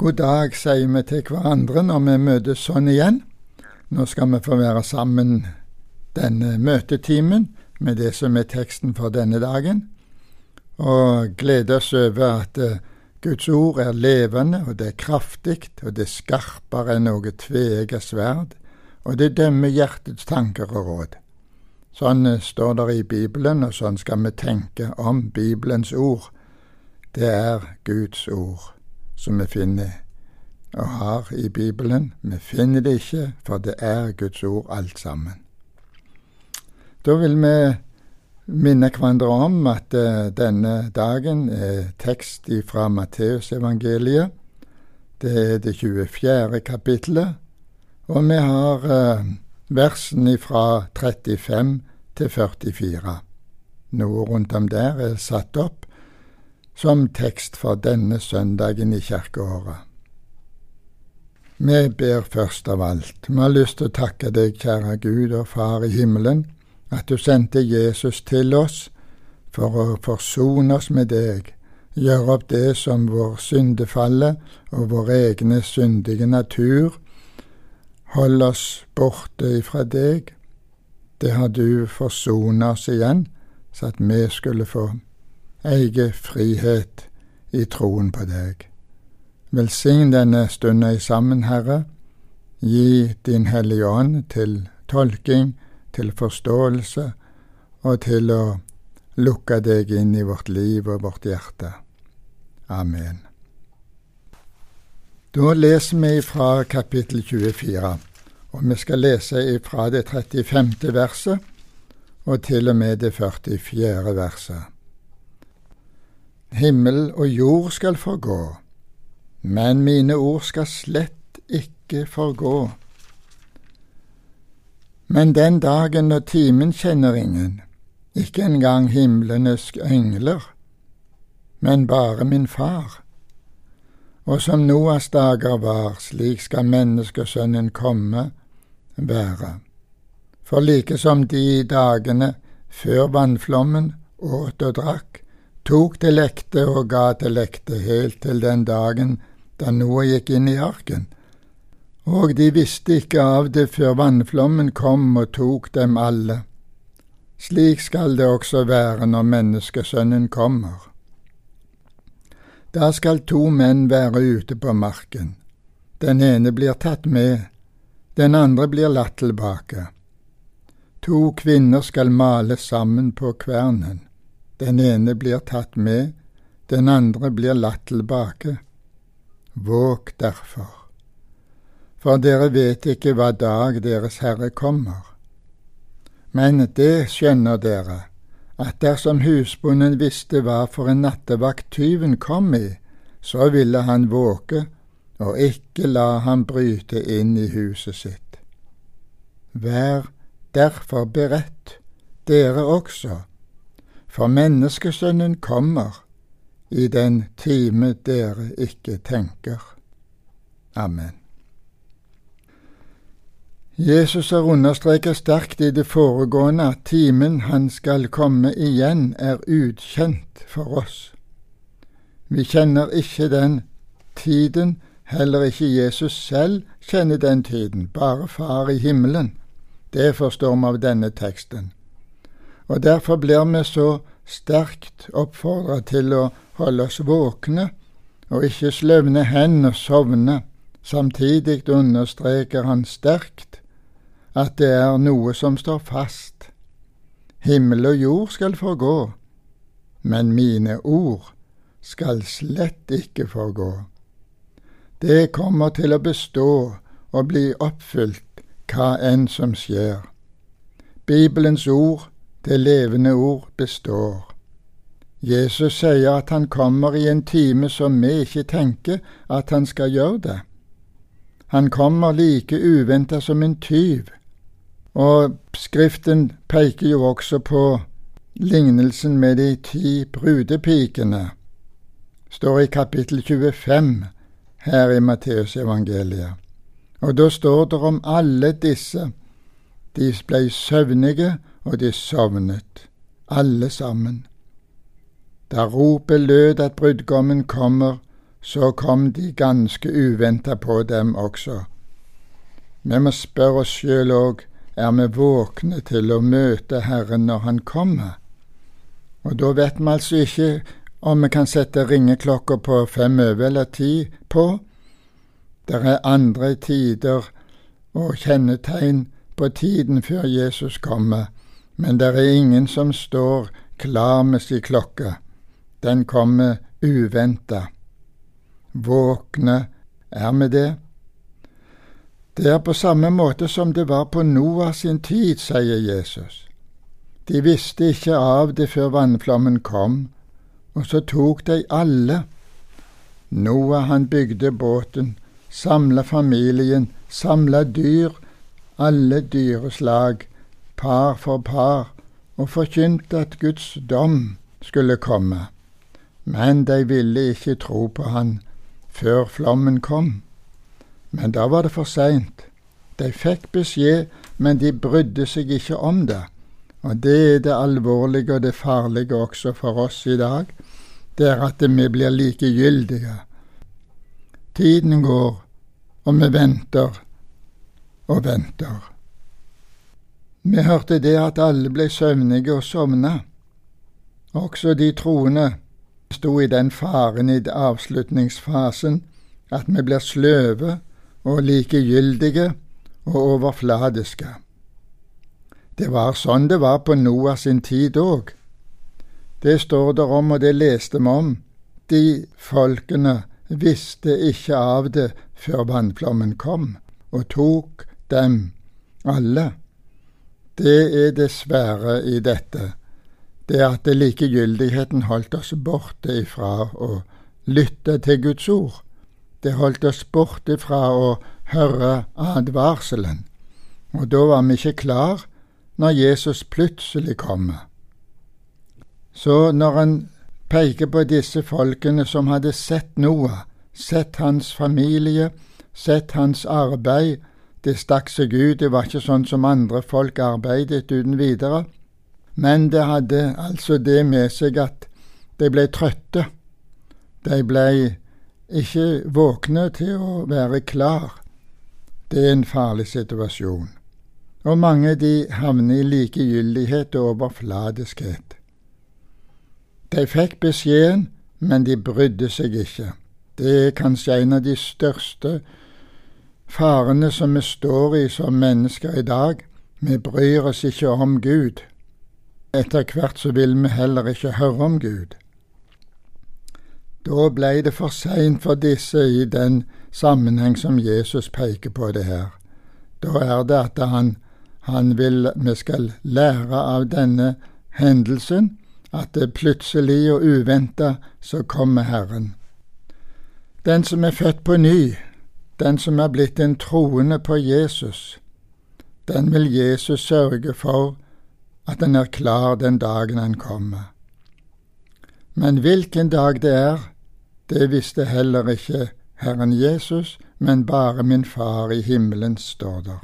God dag, sier vi til hverandre når vi møtes sånn igjen. Nå skal vi få være sammen denne møtetimen med det som er teksten for denne dagen, og glede oss over at uh, Guds ord er levende, og det er kraftig, og det er skarpere enn noe tveegget sverd, og det dømmer hjertets tanker og råd. Sånn uh, står det i Bibelen, og sånn skal vi tenke om Bibelens ord. Det er Guds ord som vi finner og har i Bibelen. Vi finner det ikke, for det er Guds ord alt sammen. Da vil vi minne hverandre om at uh, denne dagen er tekst fra Matteusevangeliet. Det er det 24. kapittelet, og vi har versene versen fra 35 til 44. Noe rundt om der er satt opp som tekst for denne søndagen i kirkeåret. Vi ber først av alt. Vi har lyst til å takke deg, kjære Gud og Far i himmelen, at du sendte Jesus til oss for å forsone oss med deg, gjøre opp det som vår syndefalle og vår egne syndige natur Hold oss borte ifra deg. Det har du forsona oss igjen, så at vi skulle få eie frihet i troen på deg. Velsign denne stunda i sammen, Herre. Gi Din Hellige Ånd til tolking, til forståelse og til å lukke deg inn i vårt liv og vårt hjerte. Amen. Da leser vi fra kapittel 24, og vi skal lese fra det 35. verset og til og med det 44. verset. Himmel og jord skal forgå, men mine ord skal slett ikke forgå. Men den dagen og timen kjenner ingen, ikke engang himlenes engler, men bare min far. Og som Noas dager var, slik skal menneskesønnen komme være. For like som de dagene før vannflommen åt og drakk, tok til lekte og ga til lekte helt til den dagen da Noah gikk inn i arken. Og de visste ikke av det før vannflommen kom og tok dem alle. Slik skal det også være når menneskesønnen kommer. Da skal to menn være ute på marken. Den ene blir tatt med, den andre blir latt tilbake. To kvinner skal male sammen på kvernen. Den ene blir tatt med, den andre blir latt tilbake. Våg derfor, for dere vet ikke hva dag Deres Herre kommer. Men det skjønner dere, at dersom husbonden visste hva for en nattevakt tyven kom i, så ville han våke og ikke la ham bryte inn i huset sitt. Vær derfor beredt, dere også, for menneskesønnen kommer i den time dere ikke tenker. Amen. Jesus har understreket sterkt i det foregående at timen han skal komme igjen, er utkjent for oss. Vi kjenner ikke den tiden, heller ikke Jesus selv kjenner den tiden, bare Far i himmelen. Det forstår vi av denne teksten og derfor blir vi så sterkt oppfordra til å holde oss våkne og ikke sløvne hen og sovne. Samtidig understreker han sterkt at det er noe som står fast. Himmel og jord skal forgå, men mine ord skal slett ikke forgå. Det kommer til å bestå og bli oppfylt, hva enn som skjer. Bibelens ord det levende ord består. Jesus sier at han kommer i en time som vi ikke tenker at han skal gjøre det. Han kommer like uventa som en tyv, og Skriften peker jo også på lignelsen med de ti brudepikene, står i kapittel 25 her i Matteusevangeliet. Og da står det om alle disse. De blei søvnige og de sovnet, alle sammen. Da ropet lød at brudgommen kommer, så kom de ganske uventa på dem også. Vi må spørre oss sjøl òg er vi våkne til å møte Herren når Han kommer. Og da vet vi altså ikke om vi kan sette ringeklokka på fem over eller ti på. Det er andre tider og kjennetegn på tiden før Jesus kommer, men det er ingen som står klar med si klokke. Den kommer uventa. Våkne er vi det? Det er på samme måte som det var på Noah sin tid, sier Jesus. De visste ikke av det før vannflommen kom, og så tok de alle. Noah han bygde båten, samla familien, samla dyr, alle dyreslag, par for par, og forkynte at Guds dom skulle komme. Men de ville ikke tro på han før flommen kom. Men da var det for seint. De fikk beskjed, men de brydde seg ikke om det. Og det er det alvorlige og det farlige også for oss i dag, det er at vi blir likegyldige. Tiden går, og vi venter og venter. Vi hørte det at alle ble søvnige og sovna. Også de troende sto i den faren i avslutningsfasen at vi blir sløve og likegyldige og overfladiske. Det var sånn det var på Noah sin tid òg. Det står der om, og det leste vi om. De folkene visste ikke av det før vannflommen kom, og tok dem alle. Det er det svære i dette, det at likegyldigheten holdt oss borte ifra å lytte til Guds ord. Det holdt oss borte fra å høre advarselen, og da var vi ikke klar når Jesus plutselig kommer. Så når han peker på disse folkene som hadde sett Noah, sett hans familie, sett hans arbeid, det stakk seg ut, det var ikke sånn som andre folk arbeidet uten videre, men det hadde altså det med seg at de ble trøtte. De ble ikke våkne til å være klar. Det er en farlig situasjon. Og mange de havner i likegyldighet og overfladiskhet. De fikk beskjeden, men de brydde seg ikke. Det er kanskje en av de største farene som vi står i som mennesker i dag. Vi bryr oss ikke om Gud. Etter hvert så vil vi heller ikke høre om Gud. Da blei det for seint for disse i den sammenheng som Jesus peker på det her. Da er det at han, han vil vi skal lære av denne hendelsen, at det plutselig og uventa så kommer Herren. Den som er født på ny, den som er blitt en troende på Jesus, den vil Jesus sørge for at den er klar den dagen han kommer. Men hvilken dag det er, det visste heller ikke Herren Jesus, men bare min Far i himmelen, står der.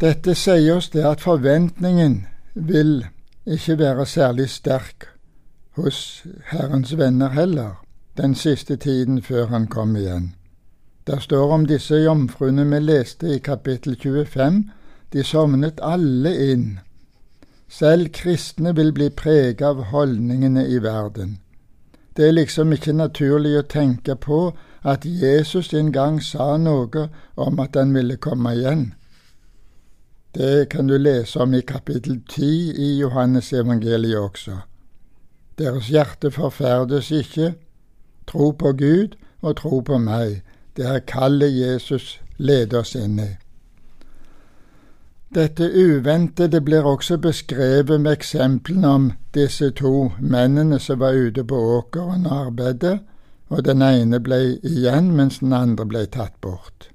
Dette sier oss det at forventningen vil ikke være særlig sterk hos Herrens venner heller, den siste tiden før han kom igjen. Der står om disse jomfruene vi leste i kapittel 25, de sovnet alle inn. Selv kristne vil bli preget av holdningene i verden. Det er liksom ikke naturlig å tenke på at Jesus en gang sa noe om at han ville komme igjen. Det kan du lese om i kapittel 10 i Johannes evangeliet også. Deres hjerte forferdes ikke. Tro på Gud og tro på meg. Det er kallet Jesus leder oss inn i. Dette uventede blir også beskrevet med eksemplene om disse to mennene som var ute på åkeren og arbeidet, og den ene ble igjen mens den andre ble tatt bort.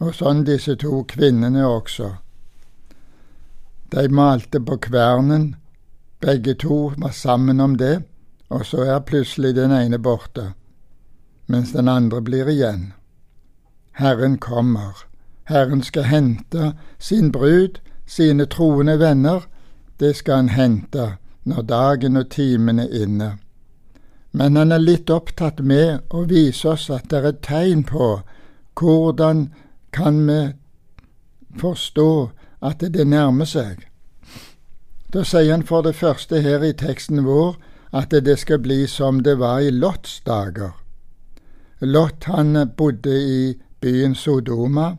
Og sånn disse to kvinnene også. De malte på kvernen, begge to var sammen om det, og så er plutselig den ene borte, mens den andre blir igjen. Herren kommer. Herren skal hente sin brud, sine troende venner. Det skal han hente når dagen og timen er inne. men han er litt opptatt med å vise oss at det er tegn på hvordan kan vi forstå at det nærmer seg. Da sier han for det første her i teksten vår at det skal bli som det var i Lots dager. Lot han bodde i byen Sodoma.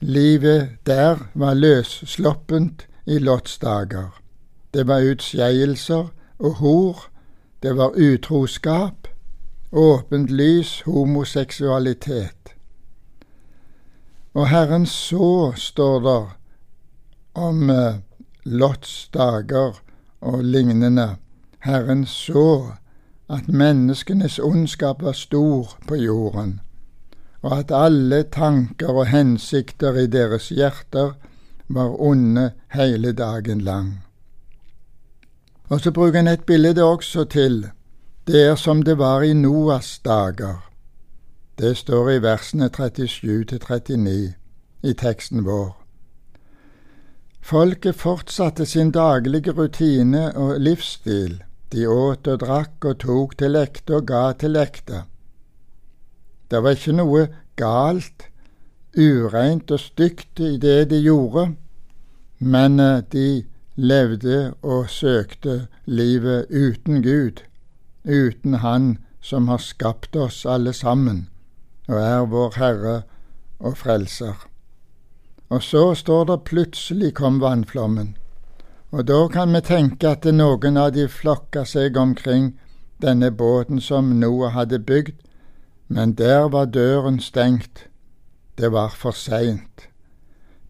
Livet der var løssluppent i Lots dager. Det var utskeielser og hor, det var utroskap, åpent lys, homoseksualitet. Og Herren så, står det om eh, Lots dager og lignende. Herren så at menneskenes ondskap var stor på jorden, og at alle tanker og hensikter i deres hjerter var onde hele dagen lang. Og så bruker han et bilde også til. Det er som det var i Noas dager. Det står i versene 37-39 i teksten vår. Folket fortsatte sin daglige rutine og livsstil. De åt og drakk og tok til ekte og ga til ekte. Det var ikke noe galt, ureint og stygt i det de gjorde, men eh, de levde og søkte livet uten Gud, uten Han som har skapt oss alle sammen og er vår Herre og Frelser. Og så står det plutselig kom vannflommen. Og da kan vi tenke at noen av de flokka seg omkring denne båten som Noah hadde bygd, men der var døren stengt. Det var for seint.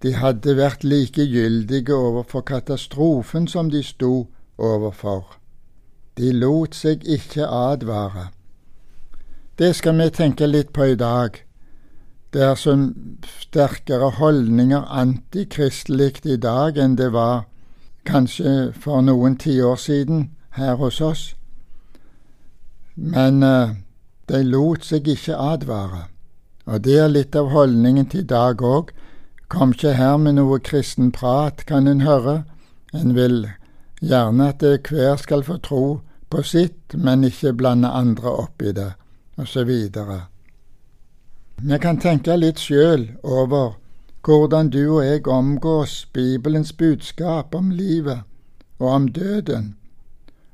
De hadde vært likegyldige overfor katastrofen som de sto overfor. De lot seg ikke advare. Det skal vi tenke litt på i dag. Det er så sterkere holdninger antikristelig i dag enn det var kanskje for noen tiår siden her hos oss. Men uh, de lot seg ikke advare, og det er litt av holdningen til i dag òg. Kom ikke her med noe kristen prat, kan en høre. En vil gjerne at hver skal få tro på sitt, men ikke blande andre opp i det, osv. Vi kan tenke litt sjøl over hvordan du og jeg omgås Bibelens budskap om livet og om døden,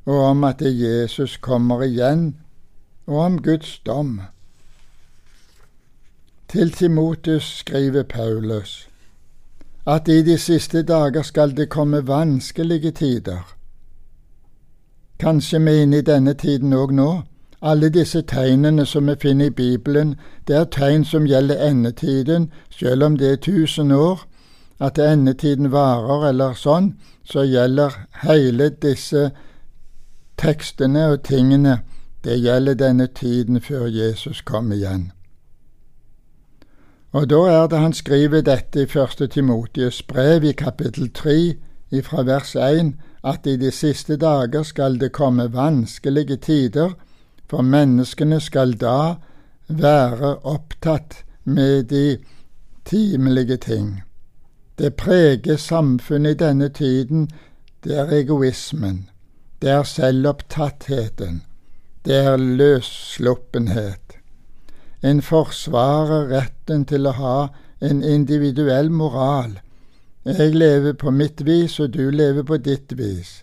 og om at Jesus kommer igjen, og om Guds dom. Til Timotus skriver Paulus at i de siste dager skal det komme vanskelige tider. Kanskje vi er inne i denne tiden òg nå, alle disse tegnene som vi finner i Bibelen, det er tegn som gjelder endetiden, selv om det er tusen år. At endetiden varer eller sånn, så gjelder hele disse tekstene og tingene, det gjelder denne tiden før Jesus kom igjen. Og da er det han skriver dette i første Timotius brev i kapittel tre, ifra vers 1, at i de siste dager skal det komme vanskelige tider, for menneskene skal da være opptatt med de timelige ting. Det preger samfunnet i denne tiden, det er egoismen, det er selvopptattheten, det er løssluppenhet. En forsvarer retten til å ha en individuell moral. Jeg lever på mitt vis, og du lever på ditt vis.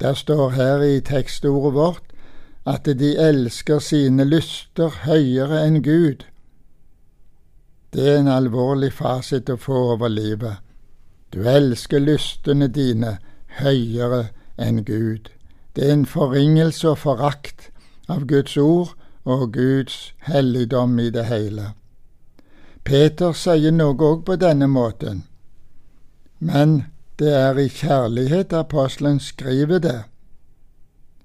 Der står her i tekstordet vårt at de elsker sine lyster høyere enn Gud. Det er en alvorlig fasit å få over livet. Du elsker lystene dine høyere enn Gud. Det er en forringelse og forakt av Guds ord og Guds helligdom i det hele. Peter sier noe òg på denne måten, men det er i kjærlighet apostelen skriver det.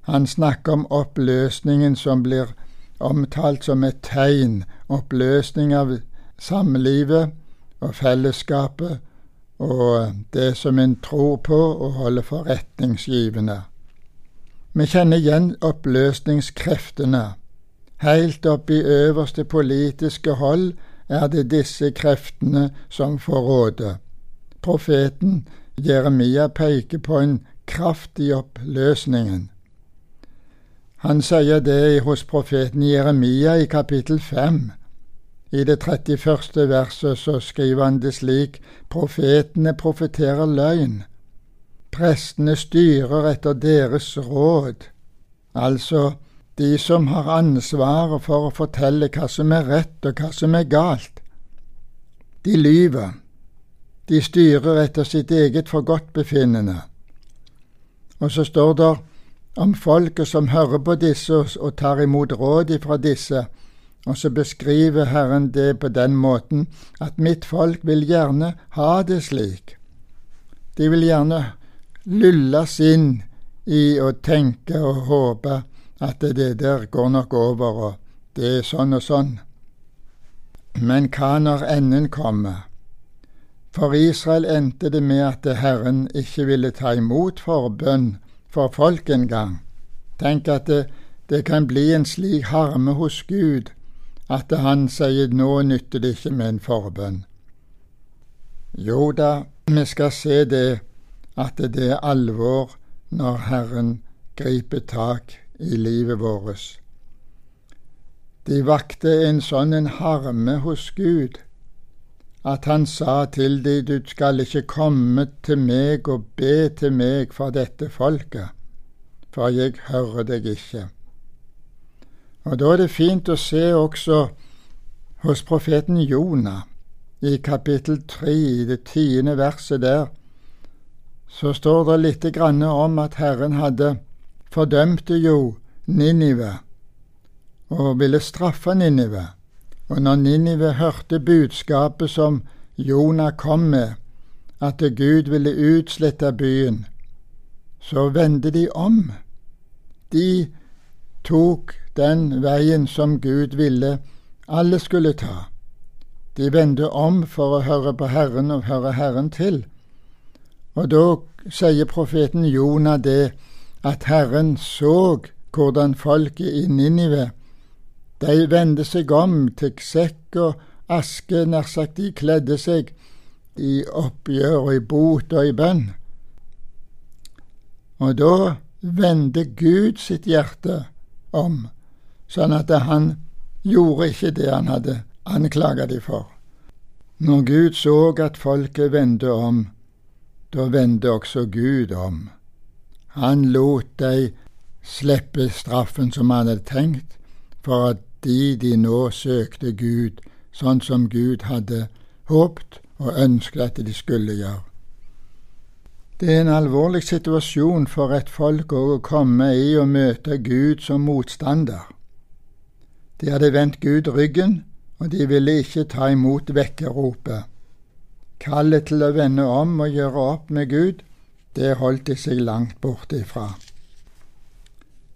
Han snakker om oppløsningen som blir omtalt som et tegn, oppløsning av samlivet og fellesskapet og det som en tror på og holder for retningsgivende. Vi kjenner igjen oppløsningskreftene. Helt opp i øverste politiske hold er det disse kreftene som får råde. Profeten Jeremia peker på en kraft i oppløsningen. Han sier det hos profeten Jeremia i kapittel 5. I det 31. verset så skriver han det slik Profetene profeterer løgn. Prestene styrer etter deres råd. Altså, de som har ansvaret for å fortelle hva som er rett og hva som er galt. De lyver. De styrer etter sitt eget forgodtbefinnende. Og så står det om folket som hører på disse og tar imot råd ifra disse, og så beskriver Herren det på den måten at mitt folk vil gjerne ha det slik. De vil gjerne lulles inn i å tenke og håpe at det der går nok over, og det er sånn og sånn. Men hva når enden kommer? For Israel endte det med at Herren ikke ville ta imot forbønn for folk engang. Tenk at det, det kan bli en slik harme hos Gud at han sier nå nytter det ikke med en forbønn. Jo da, vi skal se det, at det er alvor når Herren griper tak i livet vårt. De vakte en sånn en harme hos Gud at han sa til de, du skal ikke komme til meg og be til meg for dette folket, for jeg hører deg ikke. Og da er det fint å se også hos profeten Jonah, i kapittel tre, i det tiende verset der, så står det lite grann om at Herren hadde fordømte jo Ninive og ville straffe Ninive. Og når Ninive hørte budskapet som Jonah kom med, at Gud ville utslette byen, så vendte de om. De tok den veien som Gud ville alle skulle ta. De vendte om for å høre på Herren og høre Herren til. Og da sier profeten Jonah det at Herren så hvordan folket i Ninive de vendte seg om til sekk og aske, nær sagt de kledde seg i oppgjør og i bot og i bønn. Og da vendte Gud sitt hjerte om, sånn at han gjorde ikke det han hadde anklaga dem for. Når Gud så at folket vendte om, da vendte også Gud om. Han lot deg slippe straffen som han hadde tenkt, for at de de nå søkte Gud sånn som Gud hadde håpt og ønsket at de skulle gjøre. Det er en alvorlig situasjon for et folk å komme i og møte Gud som motstander. De hadde vendt Gud ryggen, og de ville ikke ta imot vekkeropet. Kallet til å vende om og gjøre opp med Gud, det holdt de seg langt borte ifra.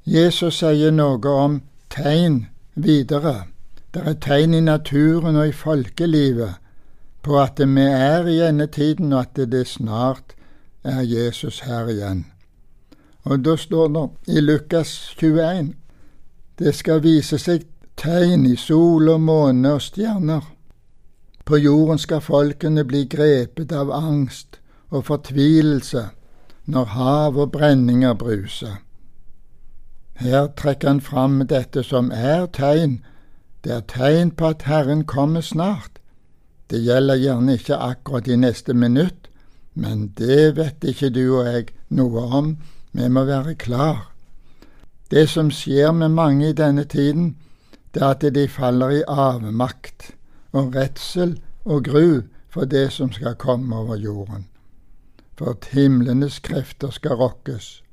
Jesus sier noe om tegn videre. Det er tegn i naturen og i folkelivet på at vi er i endetiden, og at det snart er Jesus her igjen. Og da står det i Lukas 21 det skal vise seg tegn i sol og måne og stjerner. På jorden skal folkene bli grepet av angst og fortvilelse når hav og brenninger bruser. Her trekker han fram dette som er tegn. Det er tegn på at Herren kommer snart. Det gjelder gjerne ikke akkurat i neste minutt, men det vet ikke du og jeg noe om. Vi må være klar. Det som skjer med mange i denne tiden, det er at de faller i avmakt og redsel og gru for det som skal komme over jorden. For at himlenes krefter skal rokkes.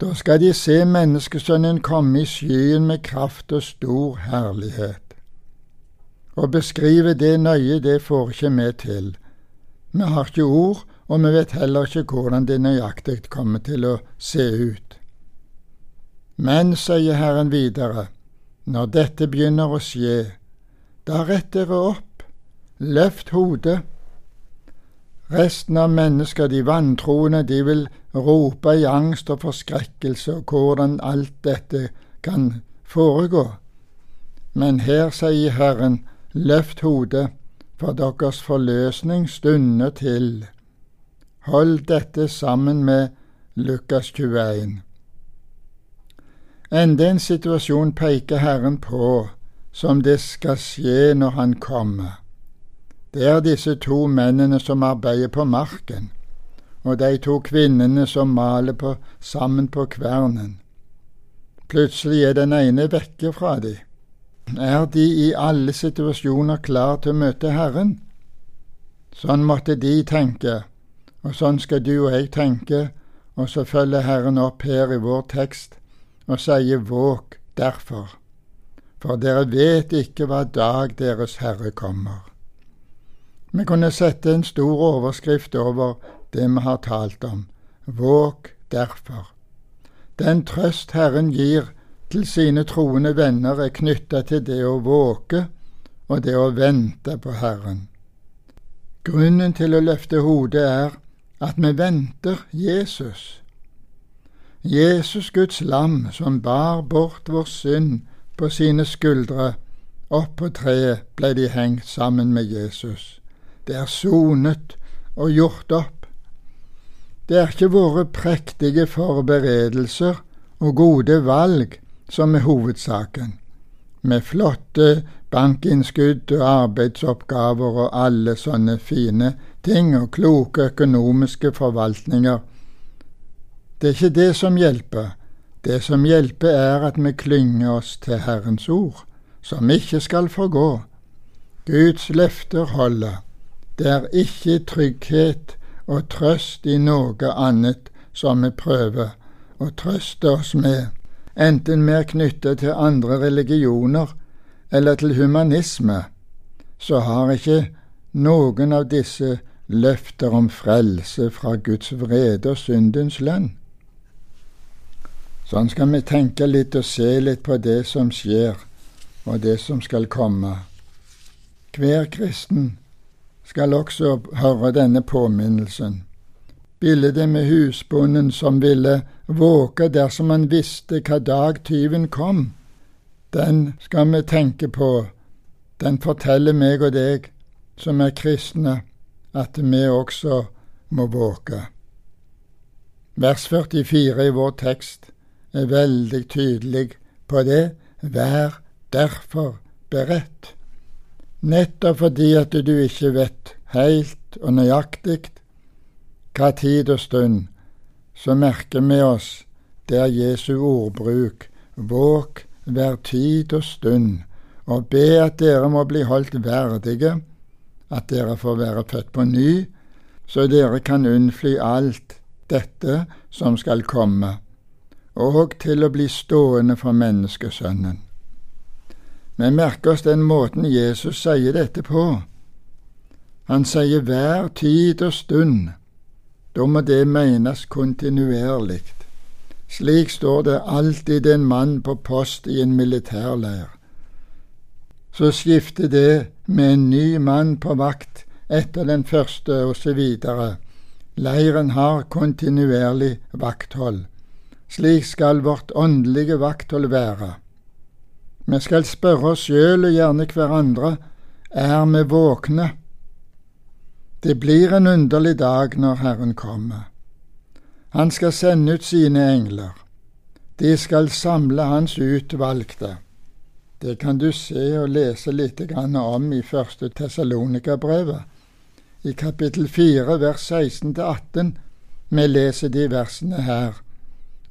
Da skal de se menneskesønnen komme i skyen med kraft og stor herlighet. Å beskrive det nøye, det får ikke vi til. Vi har ikke ord, og vi vet heller ikke hvordan det nøyaktig kommer til å se ut. Men, sier Herren videre, når dette begynner å skje, da rett dere opp, løft hodet, Resten av mennesker, de vantroende, de vil rope i angst og forskrekkelse og hvordan alt dette kan foregå. Men her sier Herren, løft hodet, for deres forløsning stunder til. Hold dette sammen med Lukas 21. Enda en situasjon peker Herren på som det skal skje når Han kommer. Det er disse to mennene som arbeider på marken, og de to kvinnene som maler på, sammen på kvernen. Plutselig er den ene vekke fra de. Er de i alle situasjoner klar til å møte Herren? Sånn måtte de tenke, og sånn skal du og jeg tenke, og så følger Herren opp her i vår tekst og sier våg derfor, for dere vet ikke hva dag deres Herre kommer. Vi kunne sette en stor overskrift over det vi har talt om. Våg derfor. Den trøst Herren gir til sine troende venner, er knytta til det å våke og det å vente på Herren. Grunnen til å løfte hodet er at vi venter Jesus. Jesus Guds lam som bar bort vår synd på sine skuldre, opp på treet ble de hengt sammen med Jesus. Det er sonet og gjort opp. Det er ikke våre prektige forberedelser og gode valg som er hovedsaken, med flotte bankinnskudd og arbeidsoppgaver og alle sånne fine ting og kloke økonomiske forvaltninger. Det er ikke det som hjelper. Det som hjelper, er at vi klynger oss til Herrens ord, som ikke skal forgå. Guds løfter holder. Det er ikke trygghet og trøst i noe annet som vi prøver å trøste oss med, enten vi er knyttet til andre religioner eller til humanisme, så har ikke noen av disse løfter om frelse fra Guds vrede og syndens lønn. Sånn skal vi tenke litt og se litt på det som skjer, og det som skal komme. Hver kristen skal også høre denne påminnelsen. Bildet med husbonden som ville våke dersom han visste hva dag tyven kom den skal vi tenke på. Den forteller meg og deg som er kristne, at vi også må våke. Vers 44 i vår tekst veldig tydelig på det. Vær derfor beredt. Nettopp fordi at du ikke vet helt og nøyaktig hva tid og stund, så merker vi oss der Jesu ordbruk. Våk hver tid og stund, og be at dere må bli holdt verdige, at dere får være født på ny, så dere kan unnfly alt dette som skal komme, og til å bli stående for menneskesønnen. Vi merker oss den måten Jesus sier dette på. Han sier hver tid og stund. Da må det menes kontinuerlig. Slik står det alltid en mann på post i en militærleir. Så skifter det med en ny mann på vakt etter den første, osv. Leiren har kontinuerlig vakthold. Slik skal vårt åndelige vakthold være. Vi skal spørre oss sjøl og gjerne hverandre er vi våkne. Det blir en underlig dag når Herren kommer. Han skal sende ut sine engler. De skal samle hans utvalgte. Det kan du se og lese litt om i første Tessalonika-brevet. I kapittel 4, vers 16-18. Vi leser de versene her,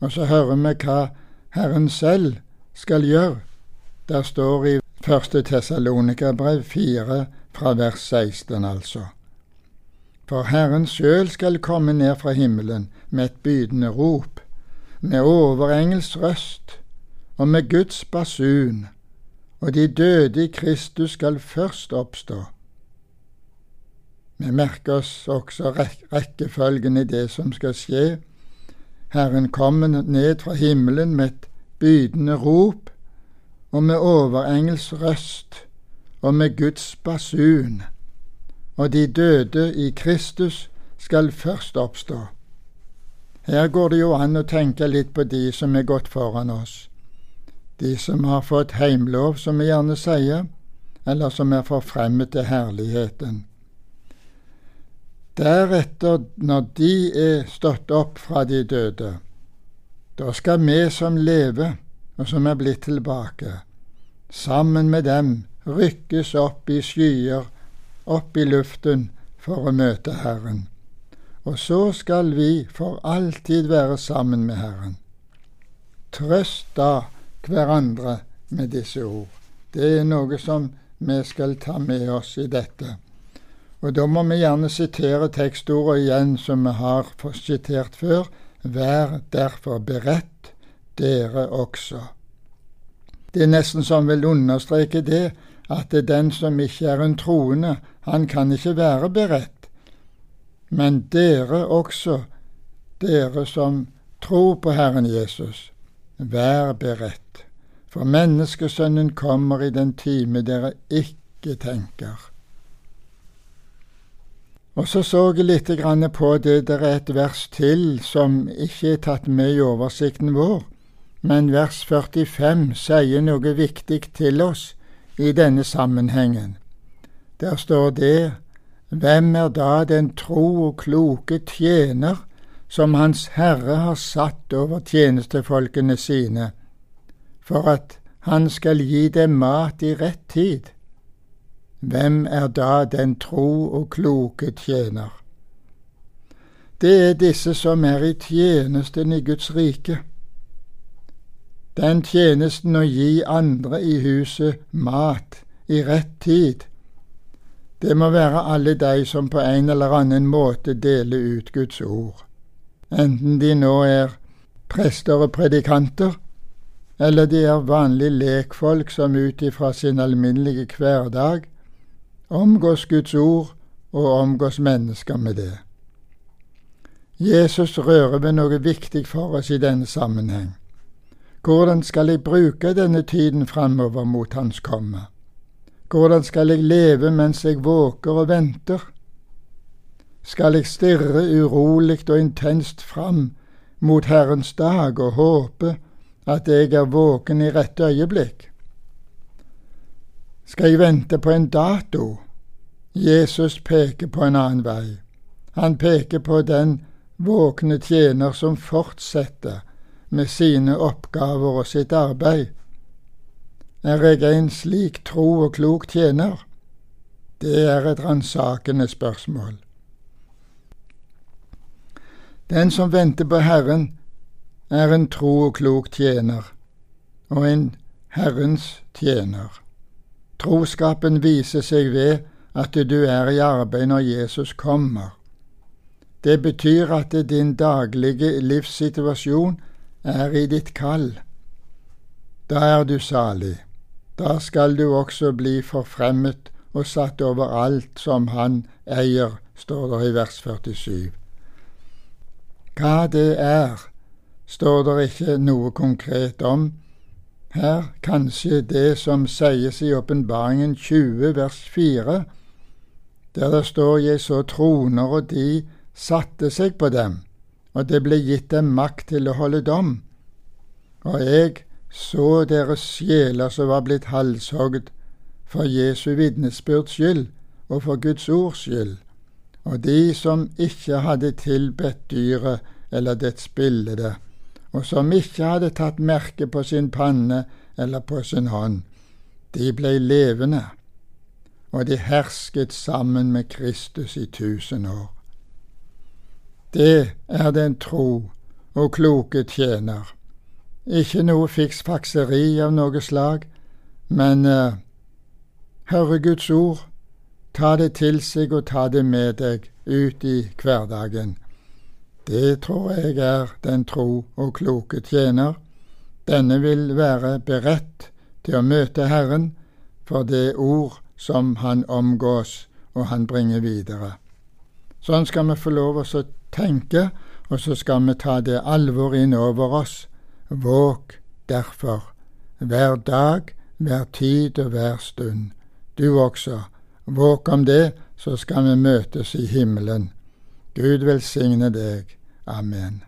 og så hører vi hva Herren selv skal gjøre. Der står i første Tessalonika-brev 4, fra vers 16, altså. For Herren sjøl skal komme ned fra himmelen med et bydende rop, med overengels røst og med Guds basun, og de døde i Kristus skal først oppstå. Vi merker oss også rekkefølgen i det som skal skje. Herren kommer ned fra himmelen med et bydende rop og med overengels røst og med Guds basun og de døde i Kristus skal først oppstå. Her går det jo an å tenke litt på de som er gått foran oss, de som har fått heimlov, som vi gjerne sier, eller som er forfremmet til herligheten. Deretter, når de er stått opp fra de døde, da skal vi som lever, og som er blitt tilbake, sammen med dem rykkes opp i skyer, opp i luften, for å møte Herren. Og så skal vi for alltid være sammen med Herren. Trøst da hverandre med disse ord. Det er noe som vi skal ta med oss i dette. Og da må vi gjerne sitere tekstordet igjen som vi har sitert før. Vær derfor beredt, dere også. Det er nesten som vil understreke det, at det er den som ikke er en troende, han kan ikke være beredt. Men dere også, dere som tror på Herren Jesus, vær beredt. For menneskesønnen kommer i den time dere ikke tenker. Og så så jeg litt på det der er et vers til som ikke er tatt med i oversikten vår, men vers 45 sier noe viktig til oss i denne sammenhengen. Der står det hvem er da den tro og kloke tjener som Hans Herre har satt over tjenestefolkene sine, for at han skal gi dem mat i rett tid? Hvem er da den tro og kloke tjener? Det er disse som er i tjenesten i Guds rike. Den tjenesten å gi andre i huset mat i rett tid det må være alle de som på en eller annen måte deler ut Guds ord, enten de nå er prester og predikanter, eller de er vanlige lekfolk som ut ifra sin alminnelige hverdag omgås Guds ord og omgås mennesker med det. Jesus rører ved noe viktig for oss i denne sammenheng. Hvordan skal jeg bruke denne tiden framover mot Hans komme? Hvordan skal jeg leve mens jeg våker og venter? Skal jeg stirre urolig og intenst fram mot Herrens dag og håpe at jeg er våken i rette øyeblikk? Skal jeg vente på en dato? Jesus peker på en annen vei. Han peker på den våkne tjener som fortsetter med sine oppgaver og sitt arbeid er jeg en slik tro og klok tjener? Det er et ransakende spørsmål. Den som venter på Herren, er en tro og klok tjener, og en Herrens tjener. Troskapen viser seg ved at du er i arbeid når Jesus kommer. Det betyr at din daglige livssituasjon er i ditt kall. Da er du salig. Da skal du også bli forfremmet og satt over alt som han eier, står det i vers 47. Hva det er, står det ikke noe konkret om. Her kanskje det som sies i Åpenbaringen 20 vers 4, der det står jeg så troner, og de satte seg på dem, og det ble gitt dem makt til å holde dom. Og jeg så deres sjeler som var blitt halshogd for Jesu vitnesbyrds skyld og for Guds ords skyld, og de som ikke hadde tilbedt dyret eller dets bilde, og som ikke hadde tatt merke på sin panne eller på sin hånd, de ble levende, og de hersket sammen med Kristus i tusen år. Det er den tro og kloke tjener ikke noe fiksfakseri av noe slag, men uh, høre Guds ord, ta det til seg og ta det med deg ut i hverdagen. Det tror jeg er den tro og kloke tjener. Denne vil være beredt til å møte Herren for det ord som han omgås og han bringer videre. Sånn skal vi få lov å tenke, og så skal vi ta det alvor inn over oss Våg derfor, hver dag, hver tid og hver stund. Du også, våg om det, så skal vi møtes i himmelen. Gud velsigne deg. Amen.